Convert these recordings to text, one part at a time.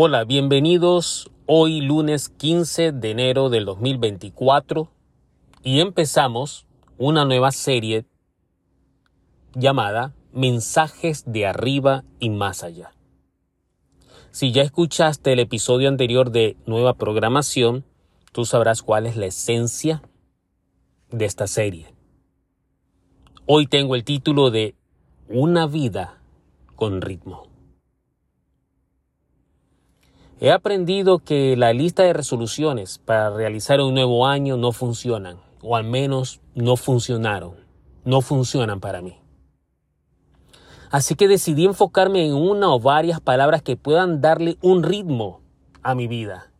Hola, bienvenidos hoy lunes 15 de enero del 2024 y empezamos una nueva serie llamada Mensajes de arriba y más allá. Si ya escuchaste el episodio anterior de Nueva Programación, tú sabrás cuál es la esencia de esta serie. Hoy tengo el título de Una vida con ritmo. He aprendido que la lista de resoluciones para realizar un nuevo año no funcionan, o al menos no funcionaron, no funcionan para mí. Así que decidí enfocarme en una o varias palabras que puedan darle un ritmo a mi vida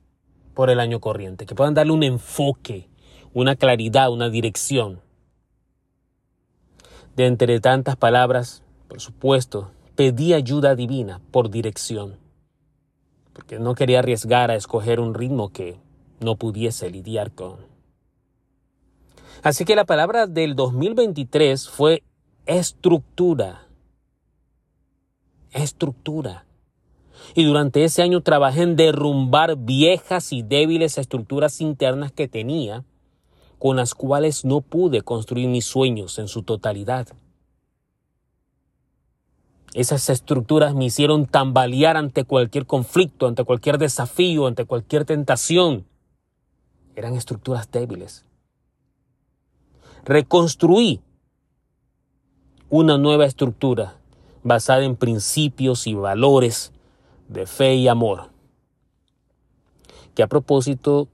por el año corriente, que puedan darle un enfoque, una claridad, una dirección. De entre tantas palabras, por supuesto, pedí ayuda divina por dirección, porque no quería arriesgar a escoger un ritmo que no pudiese lidiar con. Así que la palabra del 2023 fue estructura estructura. Y durante ese año trabajé en derrumbar viejas y débiles estructuras internas que tenía, con las cuales no pude construir mis sueños en su totalidad. Esas estructuras me hicieron tambalear ante cualquier conflicto, ante cualquier desafío, ante cualquier tentación. Eran estructuras débiles. Reconstruí una nueva estructura basada en principios y valores de fe y amor. Que a propósito,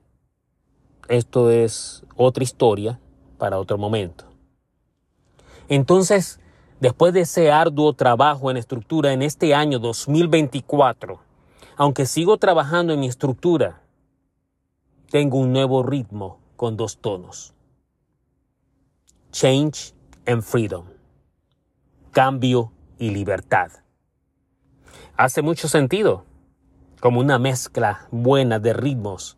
esto es otra historia para otro momento. Entonces, después de ese arduo trabajo en estructura en este año 2024, aunque sigo trabajando en mi estructura, tengo un nuevo ritmo con dos tonos. Change and freedom. Cambio y libertad. Hace mucho sentido, como una mezcla buena de ritmos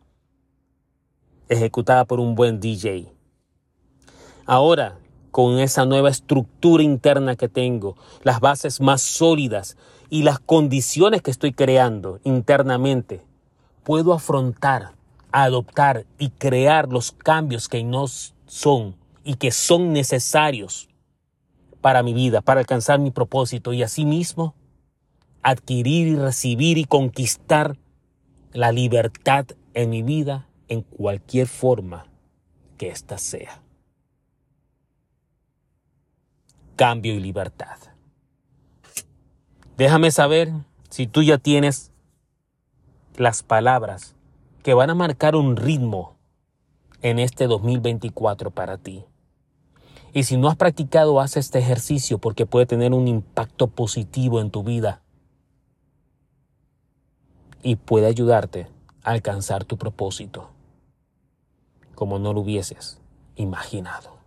ejecutada por un buen DJ. Ahora, con esa nueva estructura interna que tengo, las bases más sólidas y las condiciones que estoy creando internamente, puedo afrontar, adoptar y crear los cambios que nos son y que son necesarios para mi vida, para alcanzar mi propósito y asimismo adquirir y recibir y conquistar la libertad en mi vida en cualquier forma que ésta sea. Cambio y libertad. Déjame saber si tú ya tienes las palabras que van a marcar un ritmo en este 2024 para ti. Y si no has practicado, haz este ejercicio porque puede tener un impacto positivo en tu vida y puede ayudarte a alcanzar tu propósito como no lo hubieses imaginado.